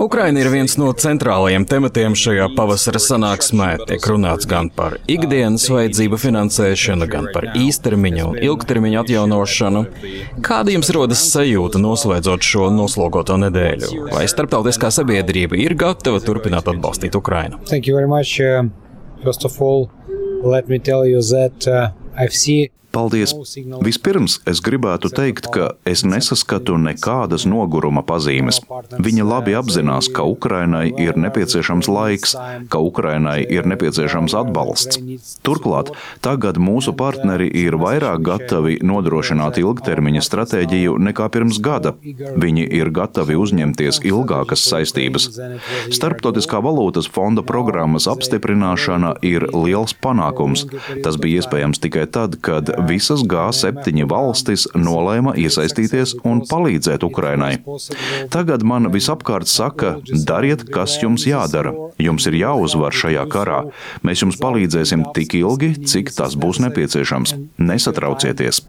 Ukraina ir viens no centrālajiem tematiem šajā pavasara sanāksmē. Tiek runāts gan par ikdienas vajadzību finansēšanu, gan par īstermiņa un ilgtermiņa atjaunošanu. Kāda jums rodas sajūta noslēdzot šo noslogoto nedēļu? Vai starptautiskā sabiedrība ir gatava turpināt atbalstīt Ukrainu? Thank you very much. Uh, first of all, let me tell you that uh, I've seen Paldies! Vispirms es gribētu teikt, ka es nesaskatu nekādas noguruma pazīmes. Viņa labi apzinās, ka Ukrainai ir nepieciešams laiks, ka Ukrainai ir nepieciešams atbalsts. Turklāt, tagad mūsu partneri ir vairāk gatavi nodrošināt ilgtermiņa stratēģiju nekā pirms gada. Viņi ir gatavi uzņemties ilgākas saistības. Starptautiskā valūtas fonda programmas apstiprināšana ir liels panākums. Tas bija iespējams tikai tad, kad visas G7 valstis nolēma iesaistīties un palīdzēt Ukrainai. Tagad man visapkārt saka, dariet, kas jums jādara. Jums ir jāuzvar šajā karā. Mēs jums palīdzēsim tik ilgi, cik tas būs nepieciešams. Nesatraucieties!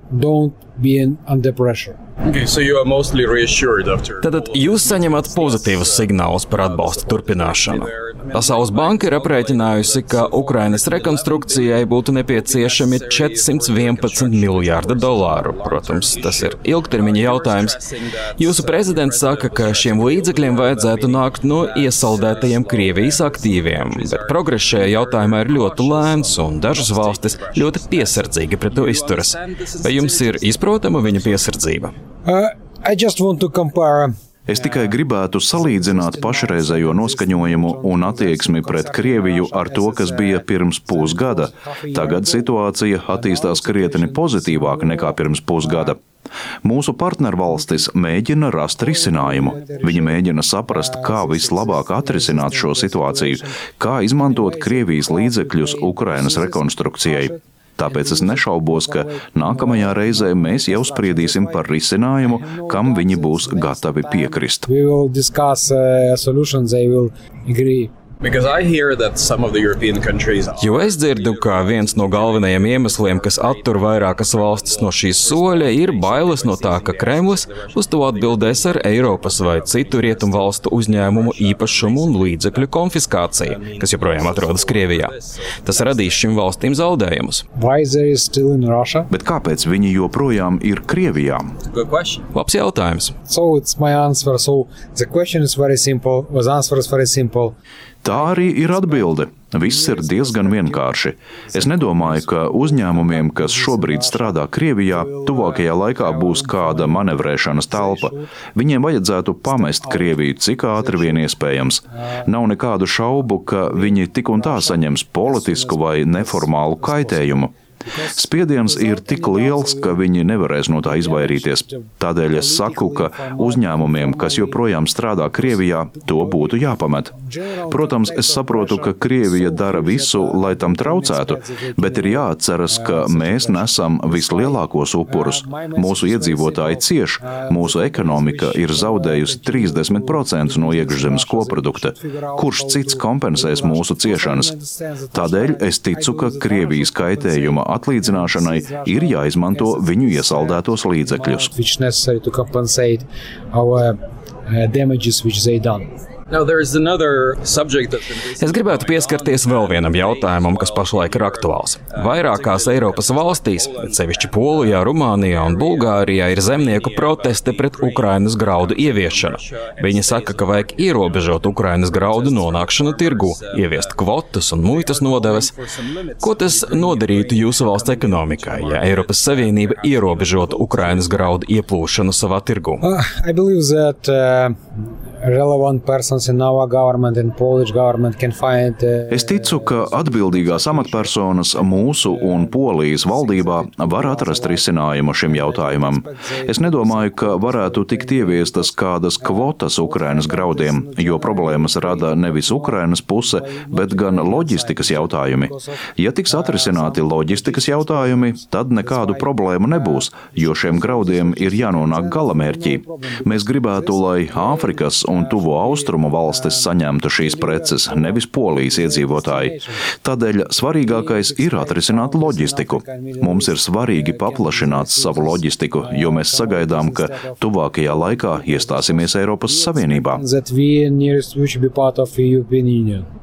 Okay, so Tātad jūs saņemat pozitīvus signālus par atbalsta turpināšanu. Pasaules banka ir aprēķinājusi, ka Ukrainas rekonstrukcijai būtu nepieciešami 411 miljārdi dolāru. Protams, tas ir ilgtermiņa jautājums. Jūsu prezidents saka, ka šiem līdzekļiem vajadzētu nākt no iesaldētajiem Krievijas aktīviem, bet progress šajā jautājumā ir ļoti lēns un dažas valstis ļoti piesardzīgi pret to izturas. Vai jums ir izprotama viņa piesardzība? Uh, Es tikai gribētu salīdzināt pašreizējo noskaņojumu un attieksmi pret Krieviju ar to, kas bija pirms pusgada. Tagad situācija attīstās krietni pozitīvāk nekā pirms pusgada. Mūsu partnervalstis mēģina rast risinājumu. Viņi mēģina saprast, kā vislabāk atrisināt šo situāciju, kā izmantot Krievijas līdzekļus Ukrainas rekonstrukcijai. Tāpēc es nešaubos, ka nākamajā reizē mēs jau spriedīsim par risinājumu, kam viņi būs gatavi piekrist. Jo es dzirdu, ka viens no galvenajiem iemesliem, kas attur vairākas valstis no šīs soļa, ir bailes no tā, ka Kremlis uz to atbildēs ar Eiropas vai citu rietumu valstu uzņēmumu īpašumu un līdzekļu konfiskāciju, kas joprojām atrodas Krievijā. Tas radīs šīm valstīm zaudējumus. Bet kāpēc viņi joprojām ir Krievijā? Labs jautājums. So Tā arī ir atbilde. Viss ir diezgan vienkārši. Es nedomāju, ka uzņēmumiem, kas šobrīd strādā Krievijā, tuvākajā laikā būs kāda manevrēšanas telpa. Viņiem vajadzētu pamest Krieviju cik ātri vien iespējams. Nav nekādu šaubu, ka viņi tik un tā saņems politisku vai neformālu kaitējumu. Spiediens ir tik liels, ka viņi nevarēs no tā izvairīties. Tādēļ es saku, ka uzņēmumiem, kas joprojām strādā Krievijā, to būtu jāpamet. Protams, es saprotu, ka Krievija dara visu, lai tam traucētu, bet ir jāatceras, ka mēs nesam vislielākos upurus. Mūsu iedzīvotāji cieš, mūsu ekonomika ir zaudējusi 30% no iekšzemes koprodukta. Kurš cits kompensēs mūsu ciešanas? Tādēļ es ticu, ka Krievijas kaitējuma atlīdzināšanai ir jāizmanto viņu iesaldētos līdzekļus. Es gribētu pieskarties vēl vienam jautājumam, kas pašlaik ir aktuāls. Vairākās Eiropas valstīs, sevišķi Polijā, Rumānijā un Bulgārijā, ir zemnieku protesti pret Ukrainas graudu ieviešanu. Viņi saka, ka vajag ierobežot Ukrainas graudu nonākšanu tirgu, ieviest kvotas un muitas nodevas. Ko tas nodarītu jūsu valsts ekonomikai, ja Eiropas Savienība ierobežotu Ukrainas graudu ieplūšanu savā tirgu? Uh, Uh, es ticu, ka atbildīgās amatpersonas mūsu un Polijas valdībā var atrast risinājumu šim jautājumam. Es nedomāju, ka varētu tikt ieviestas kādas kvotas Ukrainas graudiem, jo problēmas rada nevis Ukrainas puse, bet gan loģistikas jautājumi. Ja tiks atrisināti loģistikas jautājumi, tad nekādu problēmu nebūs, jo šiem graudiem ir jānonāk galamērķī. Mēs gribētu, lai Āfrikas un tuvo austrumu valstis saņemtu šīs preces, nevis polijas iedzīvotāji. Tādēļ svarīgākais ir atrisināt loģistiku. Mums ir svarīgi paplašināt savu loģistiku, jo mēs sagaidām, ka tuvākajā laikā iestāsimies Eiropas Savienībā.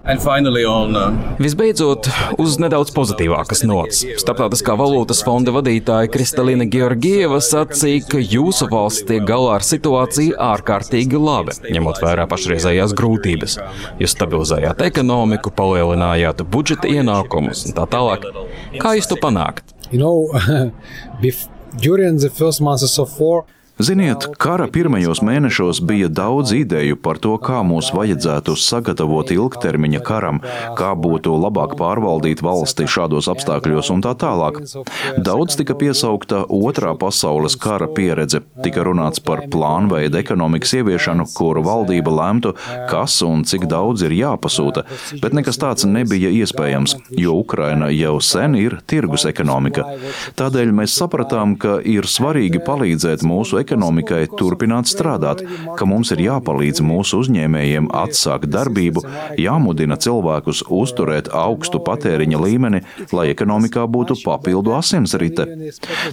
Uh, Visbeidzot, uz nedaudz pozitīvākas nots. Starptautiskā valūtas fonda vadītāja Kristalina Georgieva sacīja, ka jūsu valsts tiek galā ar situāciju ārkārtīgi labi, ņemot vērā pašreizējās grūtības. Jūs stabilizējāt ekonomiku, palielinājāt budžeta ienākumus un tā tālāk. Kā jūs to panākt? You know, during the first months of war, Ziniet, kara pirmajos mēnešos bija daudz ideju par to, kā mūs vajadzētu sagatavot ilgtermiņa karam, kā būtu labāk pārvaldīt valsti šādos apstākļos un tā tālāk. Daudz tika piesaukta otrā pasaules kara pieredze, tika runāts par plānveidu ekonomikas ieviešanu, kuru valdība lemtu, kas un cik daudz ir jāpasūta, bet nekas tāds nebija iespējams, jo Ukraina jau sen ir tirgus ekonomika. Tādēļ mēs sapratām, ka ir svarīgi palīdzēt mūsu ekonomikai ekonomikai turpināt strādāt, ka mums ir jāpalīdz mūsu uzņēmējiem atsākt darbību, jāmudina cilvēkus uzturēt augstu patēriņa līmeni, lai ekonomikā būtu papildu asinsrite.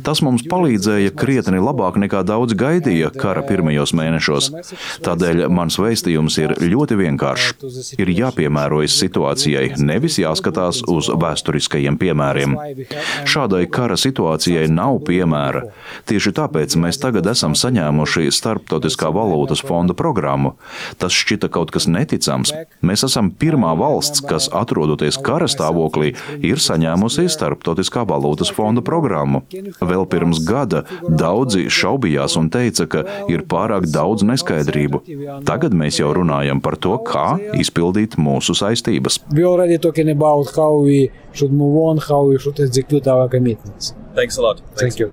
Tas mums palīdzēja krietni labāk nekā daudz gaidīja kara pirmajos mēnešos. Tādēļ mans vēstījums ir ļoti vienkāršs. Ir jāpiemērojas situācijai, nevis jāskatās uz vēsturiskajiem piemēriem. Šādai kara situācijai nav piemēra. Tieši tāpēc mēs tagad esam esam saņēmuši Starptautiskā valūtas fonda programmu. Tas šķita kaut kas neticams. Mēs esam pirmā valsts, kas, atrodoties kara stāvoklī, ir saņēmusi Starptautiskā valūtas fonda programmu. Vēl pirms gada daudzi šaubījās un teica, ka ir pārāk daudz neskaidrību. Tagad mēs jau runājam par to, kā izpildīt mūsu saistības. Thanks a lot. Thanks. Thank you.